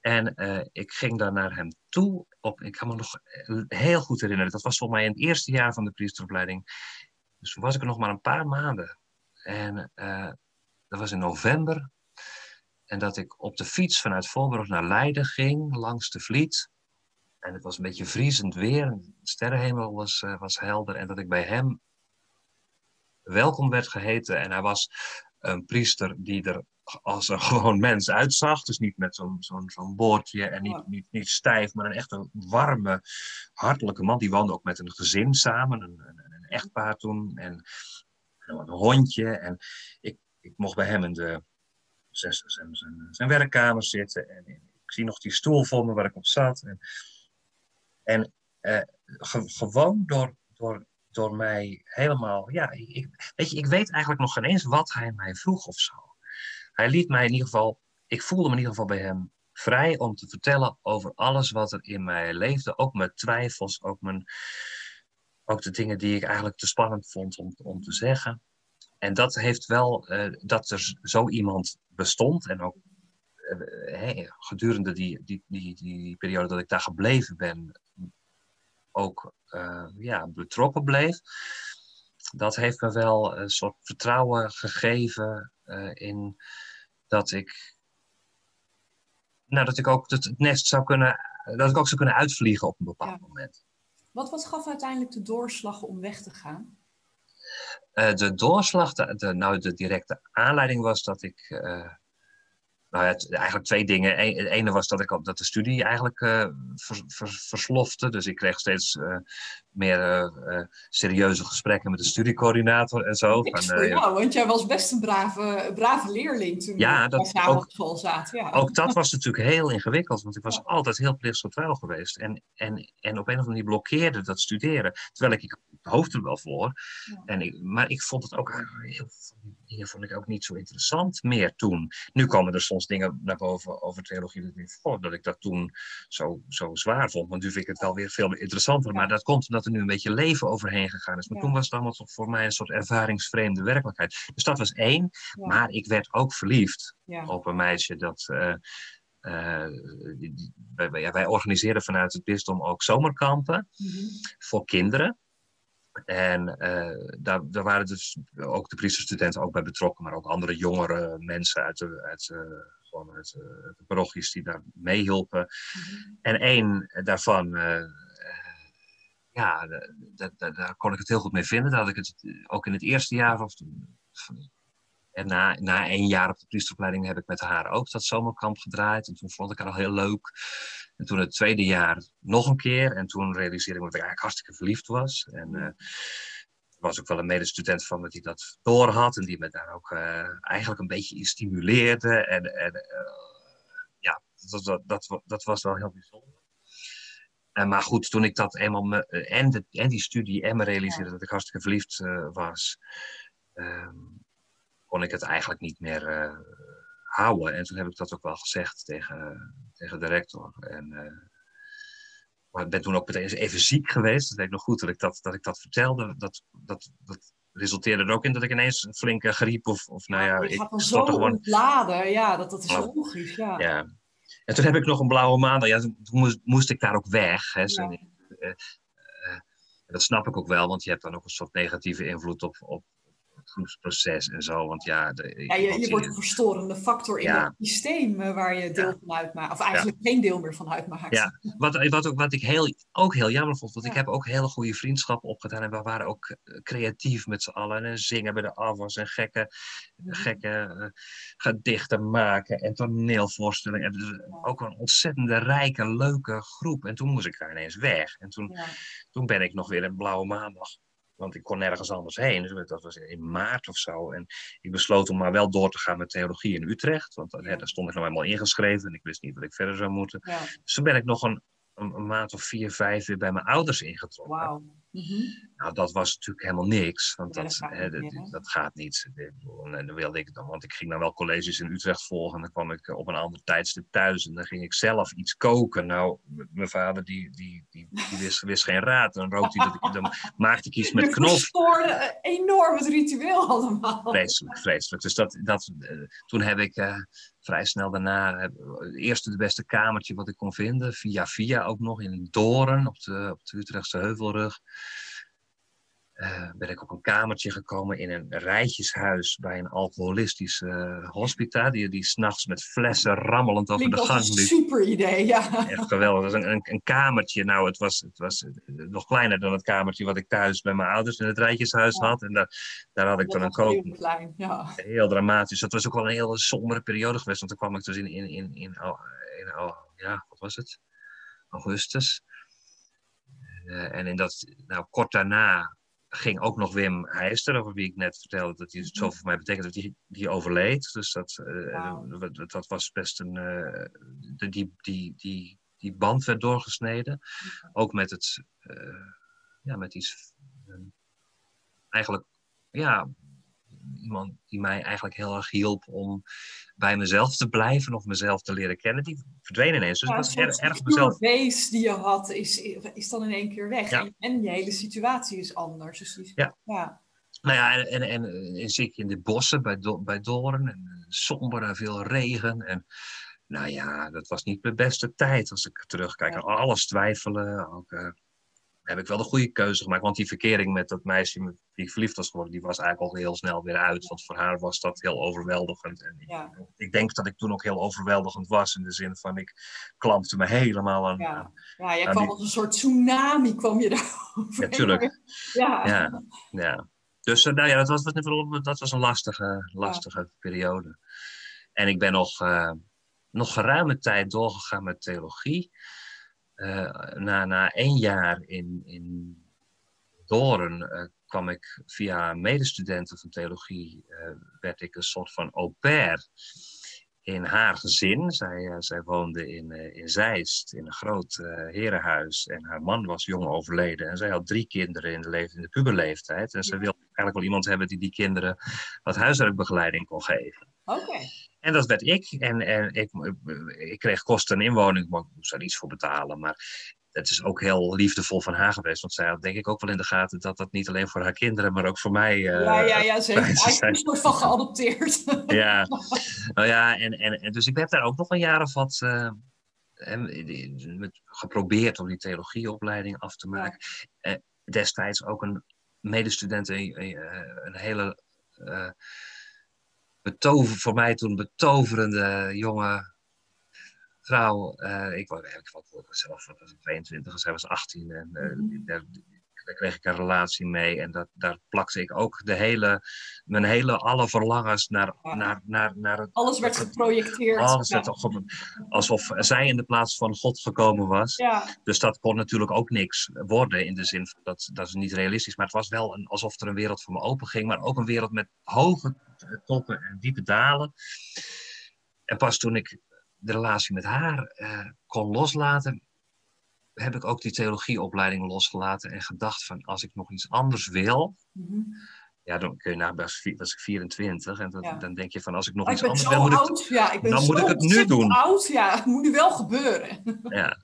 Speaker 2: En uh, ik ging dan naar hem toe. Op, ik kan me nog heel goed herinneren. Dat was volgens mij in het eerste jaar van de priesteropleiding. Dus toen was ik er nog maar een paar maanden. En uh, dat was in november. En dat ik op de fiets vanuit Voorburg naar Leiden ging, langs de Vliet. En het was een beetje vriezend weer. De sterrenhemel was, uh, was helder. En dat ik bij hem welkom werd geheten. En hij was een priester die er als een gewoon mens uitzag. Dus niet met zo'n zo'n zo'n boordje en niet, niet, niet stijf, maar een echt een warme, hartelijke man. Die woonde ook met een gezin samen, een, een, een echtpaar toen. En, een hondje. En ik, ik mocht bij hem in de zijn, zijn, zijn werkkamer zitten. En ik zie nog die stoel voor me waar ik op zat. En, en eh, gewoon door, door door mij helemaal. Ja, ik, weet je, ik weet eigenlijk nog geen eens wat hij mij vroeg of zo. Hij liet mij in ieder geval. Ik voelde me in ieder geval bij hem vrij om te vertellen over alles wat er in mij leefde. Ook mijn twijfels, ook, mijn, ook de dingen die ik eigenlijk te spannend vond om, om te zeggen. En dat heeft wel, uh, dat er zo iemand bestond en ook uh, gedurende die, die, die, die periode dat ik daar gebleven ben, ook uh, ja, betrokken bleef. Dat heeft me wel een soort vertrouwen gegeven uh, in dat ik, nou, dat ik ook het nest zou kunnen, dat ik ook zou kunnen uitvliegen op een bepaald ja. moment.
Speaker 1: Wat, wat gaf uiteindelijk de doorslag om weg te gaan?
Speaker 2: Uh, de doorslag, de, nou, de directe aanleiding was dat ik nou ja, eigenlijk twee dingen. Eén, het ene was dat ik op dat de studie eigenlijk vers, verslofte. Dus ik kreeg steeds meer uh, serieuze gesprekken met de studiecoördinator en zo.
Speaker 1: Van, voor jou, want jij was best een brave, brave leerling toen
Speaker 2: ja,
Speaker 1: dat we
Speaker 2: ook,
Speaker 1: op school zaten. Ja.
Speaker 2: Ook dat was natuurlijk heel ingewikkeld, want ik was ja. altijd heel plichtsgetrouw geweest. En, en, en op een of andere manier blokkeerde dat studeren. Terwijl ik, ik hoofd er wel voor. Ja. En ik, maar ik vond het ook heel dingen vond ik ook niet zo interessant meer toen. Nu komen er soms dingen naar boven over theologie dat ik, dat, ik dat toen zo, zo zwaar vond. Want nu vind ik het wel weer veel interessanter. Maar dat komt omdat er nu een beetje leven overheen gegaan is. Maar ja. toen was het allemaal voor mij een soort ervaringsvreemde werkelijkheid. Dus dat was één. Ja. Maar ik werd ook verliefd ja. op een meisje dat... Uh, uh, die, die, wij, wij, organiseren vanuit het bisdom ook zomerkampen mm -hmm. voor kinderen. En uh, daar, daar, waren dus ook de priesterstudenten ook bij betrokken, maar ook andere jongere mensen uit de, uit, gewoon uit, de parochies die daar meehielpen. Mm -hmm. En één daarvan, ja, daar kon ik het heel goed mee vinden. Had ik het ook in het eerste jaar, of en na, na één jaar op de priesteropleiding heb ik met haar ook dat zomerkamp gedraaid. En toen vond ik haar al heel leuk. En toen het tweede jaar nog een keer. En toen realiseerde ik me dat ik eigenlijk hartstikke verliefd was. En uh, was ook wel een medestudent van me die dat door had. En die me daar ook uh, eigenlijk een beetje in stimuleerde. En, en ja, dat, dat, dat, dat, was wel heel bijzonder. En, maar goed, toen ik dat eenmaal me, en, de, en die studie en me realiseerde dat ik hartstikke verliefd was, um, kon ik het eigenlijk niet meer houden. En toen heb ik dat ook wel gezegd tegen, tegen de rector. En, maar ik ben toen ook meteen even ziek geweest. Dat weet ik nog goed dat ik dat, dat, ik dat vertelde. Dat, dat, dat resulteerde er ook in dat ik ineens een flinke griep of, of nou ja...
Speaker 1: Ik dan zo gewoon... ontladen. Ja, dat, dat is logisch. Ja.
Speaker 2: ja. En toen heb ik nog een blauwe maandag. Ja, toen moest, moest ik daar ook weg. Hè. Ja. Uh, dat snap ik ook wel, want je hebt dan ook een soort negatieve invloed op, op, groepsproces en zo. Want ja, de,
Speaker 1: ja je, je wordt een verstorende factor in ja. het systeem waar je deel ja. van uitmaakt. Of eigenlijk geen deel meer van uitmaakt.
Speaker 2: Ja, wat, wat, ook, wat ik heel, ook heel jammer vond. Want ik heb ook hele goede vriendschappen opgedaan. En we waren ook creatief met z'n allen. En zingen bij de afwas en gekke, gekke gedichten maken. En toneelvoorstellingen. En dus ook een ontzettende rijke, leuke groep. En toen moest ik daar ineens weg. En toen, toen ben ik nog weer een blauwe maandag want ik kon nergens anders heen. Dus dat was in maart of zo. En ik besloot om maar wel door te gaan met theologie in Utrecht. Want ja. daar stond ik nog helemaal ingeschreven. En ik wist niet wat ik verder zou moeten. Ja. Dus toen ben ik nog een, een, een, maand of vier, vijf weer bij mijn ouders ingetrokken.
Speaker 1: Wow. Mm -hmm.
Speaker 2: Nou, dat was natuurlijk helemaal niks. Want ja, dat, dat, hè, niet, dat, dat, gaat niet. En dan wilde ik dan, want ik ging dan wel colleges in Utrecht volgen. En dan kwam ik op een ander tijdstip thuis. En dan ging ik zelf iets koken. Nou, mijn vader die, die, die, die wist, wist, geen raad. Dan rookte hij dat ik, dan maakte ik iets met knop. Je
Speaker 1: enorm het ritueel allemaal.
Speaker 2: Vreselijk, vreselijk. Dus dat, dat, uh, toen heb ik... Uh, vrij snel daarna het eerste de beste kamertje wat ik kon vinden. Via via ook nog in Doren op de, op de Utrechtse Heuvelrug. Uh, ben ik op een kamertje gekomen in een rijtjeshuis bij een alcoholistisch uh, hospita. Die, die s'nachts met flessen rammelend over de gang liep.
Speaker 1: super idee, ja.
Speaker 2: Echt geweldig. Het was een, een, kamertje. Nou, het was, het was nog kleiner dan het kamertje wat ik thuis bij mijn ouders in het rijtjeshuis had. En daar, daar had ik dan een kook.
Speaker 1: Heel klein, ja.
Speaker 2: Heel dramatisch. Dat was ook wel een hele sombere periode geweest. Want toen kwam ik dus in, in, in, in, oh, in oh, ja, wat was het? Augustus. Uh, en in dat, nou, kort daarna ging ook nog Wim Heister, over wie ik net vertelde dat hij het zo voor mij betekent, dat die, die overleed. Dus dat, uh, dat, dat, was best een. Uh, die, die, die, die band werd doorgesneden. Ook met het. Ja, met iets. eigenlijk. Ja, iemand die mij eigenlijk heel erg hielp om bij mezelf te blijven of mezelf te leren kennen, die verdween ineens. Dus ja, was erg, erg mezelf.
Speaker 1: base die je had, is, is dan in één keer weg. En, en je hele situatie is anders. Dus die,
Speaker 2: ja. ja. Nou ja, en, en, en, en zeker in de bossen bij, Do, bij Doorn, en somber en veel regen. En nou ja, dat was niet mijn beste tijd als ik terugkijk. Ja. Alles twijfelen, ook... Uh, heb ik wel de goede keuze gemaakt. Want die verkering met dat meisje met wie ik verliefd was geworden, die was eigenlijk al heel snel weer uit. Want voor haar was dat heel overweldigend. En ik, ja. ik denk dat ik toen ook heel overweldigend was. In de zin van, ik klampte me helemaal aan.
Speaker 1: Ja, ja jij kwam als een soort tsunami, kwam je daarover.
Speaker 2: Ja, tuurlijk. Ja. ja. ja. Dus uh, nou ja, dat was, dat was een lastige, lastige periode. En ik ben nog, uh, nog geruime tijd doorgegaan met theologie. Uh, na, na één jaar in, in Doren uh, kwam ik via medestudenten van theologie, uh, werd ik een soort van au pair in haar gezin. Zij, zij woonde in, in Zeist, in een groot herenhuis. En haar man was jong overleden. En zij had drie kinderen in de, in de puberleeftijd. En ze wilde eigenlijk wel iemand hebben die die kinderen wat huiswerkbegeleiding kon geven.
Speaker 1: Oké.
Speaker 2: En dat werd ik. En, en ik, ik kreeg kosten en inwoning, maar ik moest daar iets voor betalen. Maar het is ook heel liefdevol van haar geweest. Want zij had denk ik ook wel in de gaten dat dat niet alleen voor haar kinderen, maar ook voor mij. Uh,
Speaker 1: ja, ja, ja, zeker. Is soort van geadopteerd.
Speaker 2: ja, nou ja, en, en, en, dus ik heb daar ook nog een jaar of wat uh, geprobeerd om die theologieopleiding af te maken. Ja. Uh, destijds ook een medestudent, een, een hele betover, voor mij toen betoverende jonge vrouw. Uh, ik was eigenlijk zelf was 22 en zij was 18. En uh, mm. daar, daar, kreeg ik een relatie mee. En dat, daar plakte ik ook de hele, mijn hele, alle verlangens naar, ja. naar, naar, naar het,
Speaker 1: Alles werd geprojecteerd.
Speaker 2: Alles werd ja. alsof zij in de plaats van God gekomen was.
Speaker 1: Ja.
Speaker 2: Dus dat kon natuurlijk ook niks worden in de zin van dat, dat is niet realistisch. Maar het was wel een, alsof er een wereld voor me open ging. Maar ook een wereld met hoge toppen en diepe dalen. En pas toen ik de relatie met haar uh, kon loslaten, heb ik ook die theologieopleiding losgelaten en gedacht van als ik nog iets anders wil, mm -hmm. ja, dan kun je na was, was ik 24 en dan, ja. dan, denk je van als ik nog
Speaker 1: maar
Speaker 2: iets ik
Speaker 1: anders
Speaker 2: wil,
Speaker 1: moet oud, ik, ja, ik ben
Speaker 2: dan
Speaker 1: zo
Speaker 2: moet ik het nu doen.
Speaker 1: Oud, ja, het moet nu wel gebeuren.
Speaker 2: Ja,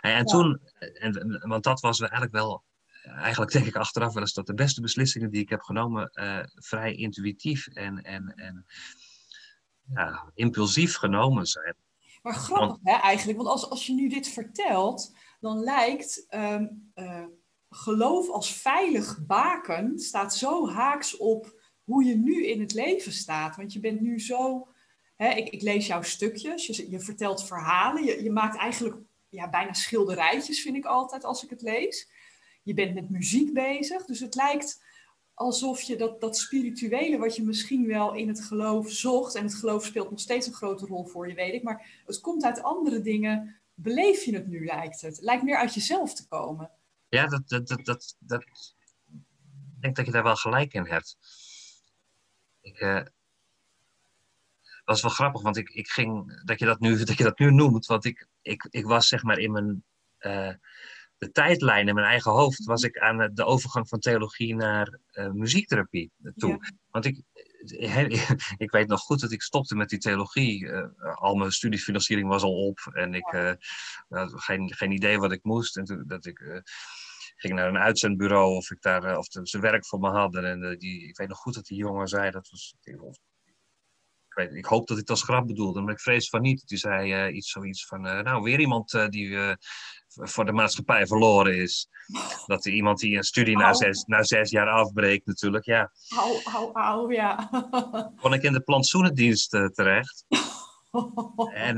Speaker 2: en, en toen, en, want dat was eigenlijk wel eigenlijk denk ik achteraf wel eens dat de beste beslissingen die ik heb genomen uh, vrij intuïtief en, en, en ja, impulsief genomen zijn.
Speaker 1: Maar grappig want, hè, eigenlijk, want als, als je nu dit vertelt, dan lijkt um, uh, geloof als veilig baken staat zo haaks op hoe je nu in het leven staat. Want je bent nu zo, hè, ik, ik lees jouw stukjes, je, je vertelt verhalen, je, je maakt eigenlijk ja, bijna schilderijtjes, vind ik altijd als ik het lees je bent met muziek bezig. Dus het lijkt alsof je dat, dat spirituele, wat je misschien wel in het geloof zocht, en het geloof speelt nog steeds een grote rol voor je, weet ik, maar het komt uit andere dingen. Beleef je het nu, lijkt het? Het lijkt meer uit jezelf te komen.
Speaker 2: Ja, dat, dat, dat, dat, dat ik denk dat je daar wel gelijk in hebt. Ik, uh, dat is wel grappig, want ik, ik ging, dat je dat nu, dat je dat nu noemt, want ik, ik, ik was zeg maar in mijn. Uh, de tijdlijn in mijn eigen hoofd was ik aan de overgang van theologie naar uh, muziektherapie toe. Ja. Want ik, ik weet nog goed dat ik stopte met die theologie. Uh, al mijn studiefinanciering was al op en ik uh, had geen, geen idee wat ik moest. En toen dat ik ging naar een uitzendbureau of ik daar of ze werk voor me hadden. En die, ik weet nog goed dat die jongen zei, dat was, weet ik hoop dat ik het als grap bedoelde, maar ik vrees van niet. Die zei iets zoiets van, nou, weer iemand die voor de maatschappij verloren is. Dat er iemand die een studie na zes, na zes jaar afbreekt natuurlijk, ja.
Speaker 1: Au, au, au, ja.
Speaker 2: Kon ik in de plantsoenendienst terecht. En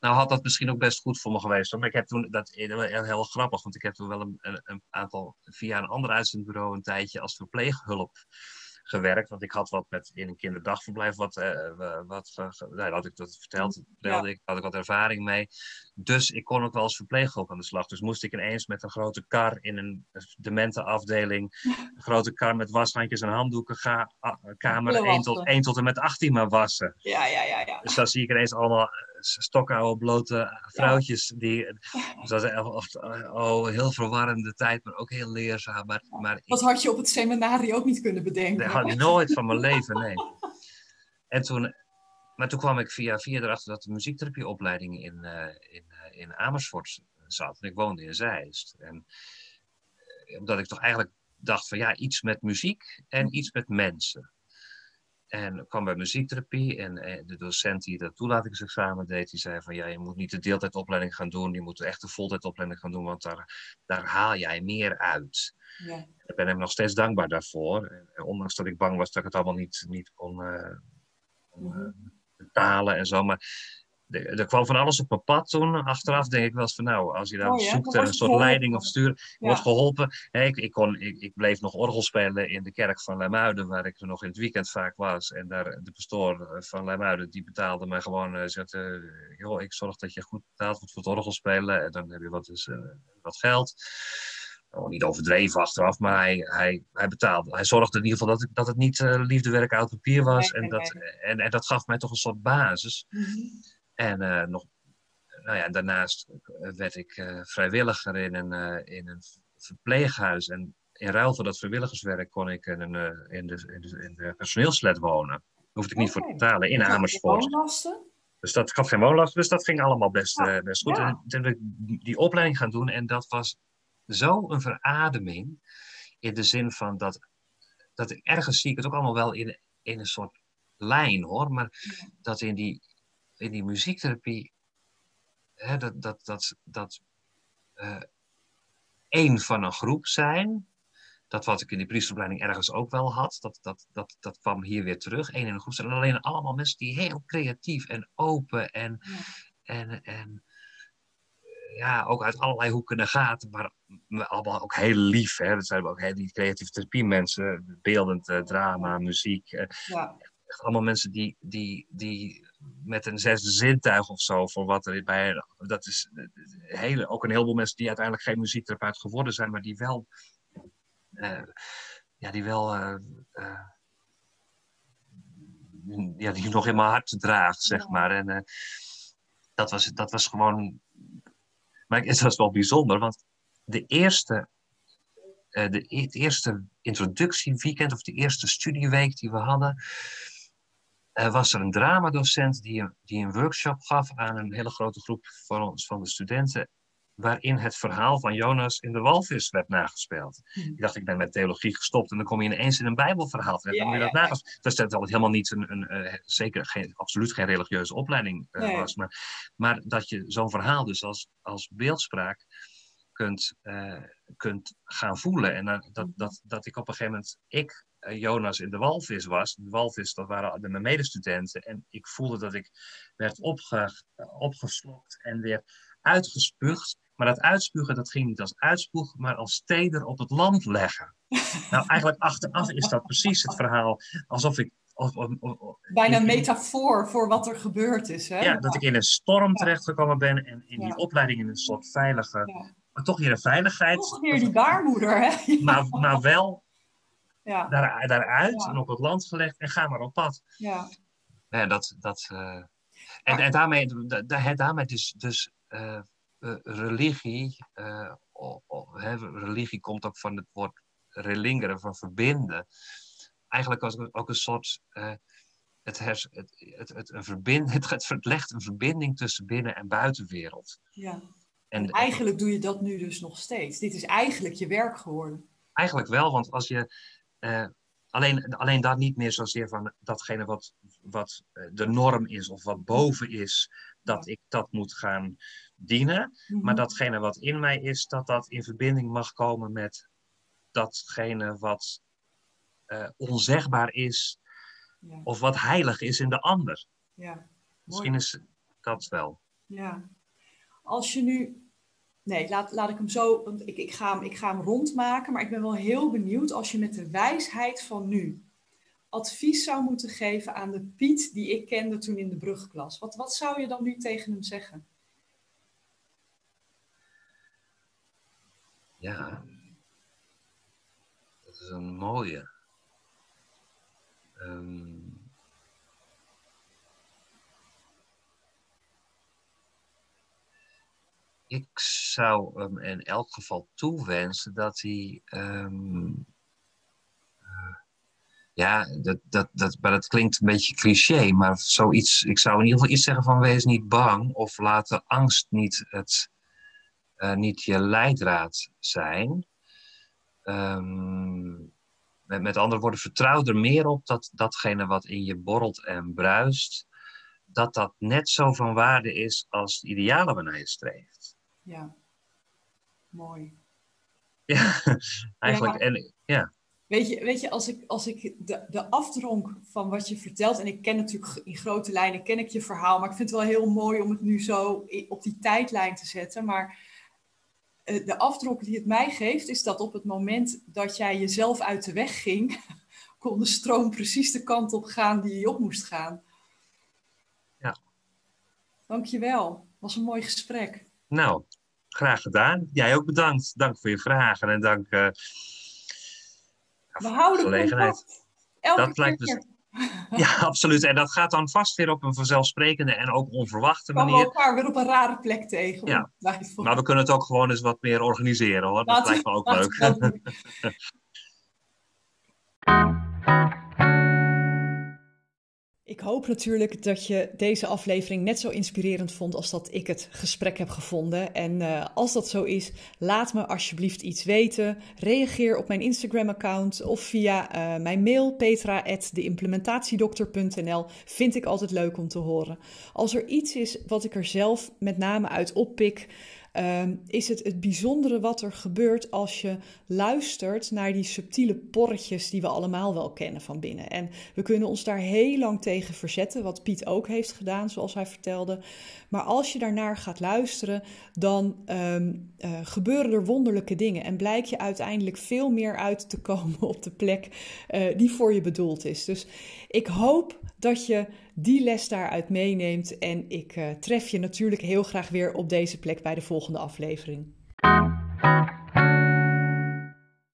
Speaker 2: nou had dat misschien ook best goed voor me geweest. Maar ik heb toen, dat heel, heel grappig, want ik heb toen wel een, een, een aantal, via een ander uitzendbureau een tijdje als verpleeghulp gewerkt. Want ik had wat met in een kinderdagverblijf, wat, uh, wat uh, nou, had ik dat verteld, vertelde ik, had ik wat ervaring mee. Dus ik kon ook wel als verpleeghulp aan de slag. Dus moest ik ineens met een grote kar in een demente afdeling, een grote kar met washandjes en handdoeken, ga, kamer 1 tot, 1 tot en met 18 maar wassen.
Speaker 1: Ja, ja, ja, ja.
Speaker 2: Dus dan zie ik ineens allemaal stokoude, blote vrouwtjes. Die, dus dat is oh, heel verwarrende tijd, maar ook heel leerzaam. Maar, maar
Speaker 1: dat had je op het seminarie ook niet kunnen bedenken.
Speaker 2: Dat had ik nooit van mijn leven, nee. En toen, maar toen kwam ik via via erachter dat de muziektherapieopleiding in, uh, in, uh, in Amersfoort zat. En ik woonde in Zeist. En omdat ik toch eigenlijk dacht van ja, iets met muziek en iets met mensen. En kwam bij muziektherapie en, en, de docent die dat toelatingsexamen deed, die zei van ja, je moet niet de deeltijdopleiding gaan doen, je moet echt de voltijdopleiding gaan doen, want daar, daar haal jij meer uit. Ja. Ik ben hem nog steeds dankbaar daarvoor, ondanks dat ik bang was dat ik het allemaal niet, niet kon, uh, kon uh, betalen en zo. Maar er kwam van alles op mijn pad toen. Achteraf denk ik wel eens van nou, als je daar oh, ja? zoekt een soort leiding of stuur, wordt geholpen. ik, ik, kon, ik, ik, bleef nog orgel spelen in de kerk van Lemuiden, waar ik nog in het weekend vaak was. En daar, de pastoor van Lemuiden, die betaalde mij gewoon, uh, joh, ik zorg dat je goed betaald wordt voor het orgel spelen. En dan heb je wat, dus, uh, wat geld. Oh, niet overdreven achteraf, maar hij, hij, hij betaalde. Hij zorgde in ieder geval dat, dat het niet liefdewerk uit papier was. en, dat, en, en dat gaf mij toch een soort basis. Mm -hmm. En uh, nog, nou ja, daarnaast werd ik uh, vrijwilliger in een, in een verpleeghuis. En in ruil voor dat vrijwilligerswerk kon ik in, een, in, de, in, de, in de personeelsflat wonen. Daar hoefde ik niet okay. voor te betalen in Amersfoort. Dus dat gaf geen woonlasten, dus dat ging allemaal best, ja. best goed. Ja. En toen ben ik die opleiding gaan doen en dat was zo een verademing. In de zin van dat, dat ik ergens zie ik het ook allemaal wel in, in een soort lijn hoor. Maar ja. dat in die, in die muziektherapie, hè, dat, dat, dat, dat uh, één van een groep zijn, dat wat ik in die priesteropleiding ergens ook wel had, dat, dat, dat, dat kwam hier weer terug. één in een groep zijn. En alleen allemaal mensen die heel creatief en open en, ja. en, en ja, ook uit allerlei hoeken en gaten, maar allemaal ook heel lief. Hè? Dat zijn ook heel die creatieve therapie mensen, beeldend uh, drama, muziek. Uh, ja. Allemaal mensen die, die, die met een zesde zintuig of zo voor wat er bij. Dat is hele, ook een heleboel mensen die uiteindelijk geen muziektherapeut geworden zijn, maar die wel. Uh, ja, die wel. Uh, uh, ja, die nog in mijn hart draagt, zeg maar. En dat, was, dat was gewoon. Maar het was wel bijzonder, want de eerste. de, het eerste introductieweekend of de eerste studieweek die we hadden, uh, was er een dramadocent die een, die een workshop gaf aan een hele grote groep van, ons, van de studenten, waarin het verhaal van Jonas in de walvis werd nagespeeld. Hmm. Ik dacht, ik ben met theologie gestopt en dan kom je ineens in een bijbelverhaal terecht. Ja, dan dat nagespeeld. Dat is altijd helemaal niet een, een uh, zeker geen, absoluut geen religieuze opleiding uh, nee. was, maar, maar dat je zo'n verhaal dus als, als beeldspraak kunt, kunt gaan voelen. En dat, dat, dat, dat ik op een gegeven moment, ik Jonas in de walvis was. De walvis, dat waren de, mijn medestudenten. En ik voelde dat ik werd opge, opgeslokt en weer uitgespuugd. Maar dat uitspugen, dat ging niet als uitspoeg, maar als steder op het land leggen. nou, eigenlijk achteraf is dat precies het verhaal. Alsof ik of, of, of,
Speaker 1: Bijna een metafoor voor wat er gebeurd is. Hè?
Speaker 2: Ja, dat ik in een storm terechtgekomen ben en in die ja. opleiding in een soort veilige, ja. maar toch weer een veiligheid.
Speaker 1: Toch weer die baarmoeder, hè?
Speaker 2: Maar, maar wel ja. daar, daaruit ja. en op het land gelegd en ga maar op pad.
Speaker 1: Ja.
Speaker 2: ja dat, dat, uh, en, en daarmee, da, daarmee dus, dus uh, uh, religie, religie komt ook van het woord relingeren, van verbinden. Eigenlijk als ook een soort, het, hers, het, het, het, een verbind, het, het legt een verbinding tussen binnen- en buitenwereld.
Speaker 1: Ja. En, en eigenlijk doe je dat nu dus nog steeds. Dit is eigenlijk je werk geworden.
Speaker 2: Eigenlijk wel, want als je uh, alleen, alleen dat niet meer zozeer van datgene wat, wat de norm is of wat boven is, dat ik dat moet gaan dienen. Maar
Speaker 1: Mhm.
Speaker 2: datgene wat in mij is, dat dat in verbinding mag komen met datgene wat eh, onzegbaar is
Speaker 1: Ja,
Speaker 2: of wat heilig is in de ander.
Speaker 1: ja.
Speaker 2: Misschien is dat wel.
Speaker 1: Ja. Als je nu. Nee, laat, laat ik hem zo. Want ik, ik, ga hem, ik ga hem rondmaken. Maar ik ben wel heel benieuwd als je met de wijsheid van nu advies zou moeten geven aan de Piet die ik kende toen in de brugklas. Wat, wat zou je dan nu tegen hem zeggen?
Speaker 2: Ja, dat is een mooie. Ehm, ik zou hem in elk geval toewensen dat hij. ehm, eh, ja, dat, dat, dat, maar dat klinkt een beetje cliché, maar zoiets. Ik zou in ieder geval iets zeggen van wees niet bang of laat de angst niet, het, eh, niet je leidraad zijn. Ehm, met, met andere woorden, vertrouw er meer op dat datgene wat in je borrelt en bruist, dat dat net zo van waarde is als het ideale waarnaar je streeft.
Speaker 1: Ja, mooi.
Speaker 2: Ja, eigenlijk. En, ja,
Speaker 1: Weet je, weet je als ik, als ik de, de afdronk van wat je vertelt, en ik ken natuurlijk in grote lijnen ken ik je verhaal, maar ik vind het wel heel mooi om het nu zo op die tijdlijn te zetten. Maar eh, de afdronk die het mij geeft, is dat op het moment dat jij jezelf uit de weg ging, kon de stroom precies de kant op gaan die je op moest gaan.
Speaker 2: Ja.
Speaker 1: Dankjewel. Was een mooi gesprek.
Speaker 2: nou, graag gedaan. Jij ook bedankt. Dank voor je vragen en dank. eh,
Speaker 1: We houden
Speaker 2: gelegenheid. Dat lijkt dus- Ja, absoluut. En dat gaat dan vast weer op een vanzelfsprekende en ook onverwachte
Speaker 1: Komen we
Speaker 2: manier.
Speaker 1: elkaar weer op een rare plek tegen.
Speaker 2: Ja. Maar we kunnen het ook gewoon eens wat meer organiseren hoor. Dat
Speaker 1: Laten
Speaker 2: lijkt me ook leuk.
Speaker 1: Ik hoop natuurlijk dat je deze aflevering net zo inspirerend vond als dat ik het gesprek heb gevonden. En eh, als dat zo is, laat me alsjeblieft iets weten. Reageer op mijn Instagram-account of via eh, mijn mail petra.deimplementatiedokter.nl. Vind ik altijd leuk om te horen. Als er iets is wat ik er zelf met name uit oppik, ehm, is het het bijzondere wat er gebeurt als je luistert naar die subtiele porretjes die we allemaal wel kennen van binnen. En we kunnen ons daar heel lang tegen verzetten, wat Piet ook heeft gedaan, zoals hij vertelde. Maar als je daarnaar gaat luisteren, dan ehm, eh, gebeuren er wonderlijke dingen en blijk je uiteindelijk veel meer uit te komen op de plek eh, die voor je bedoeld is. Dus ik hoop dat je die les daaruit meeneemt en ik eh, tref je natuurlijk heel graag weer op deze plek bij de volgende aflevering.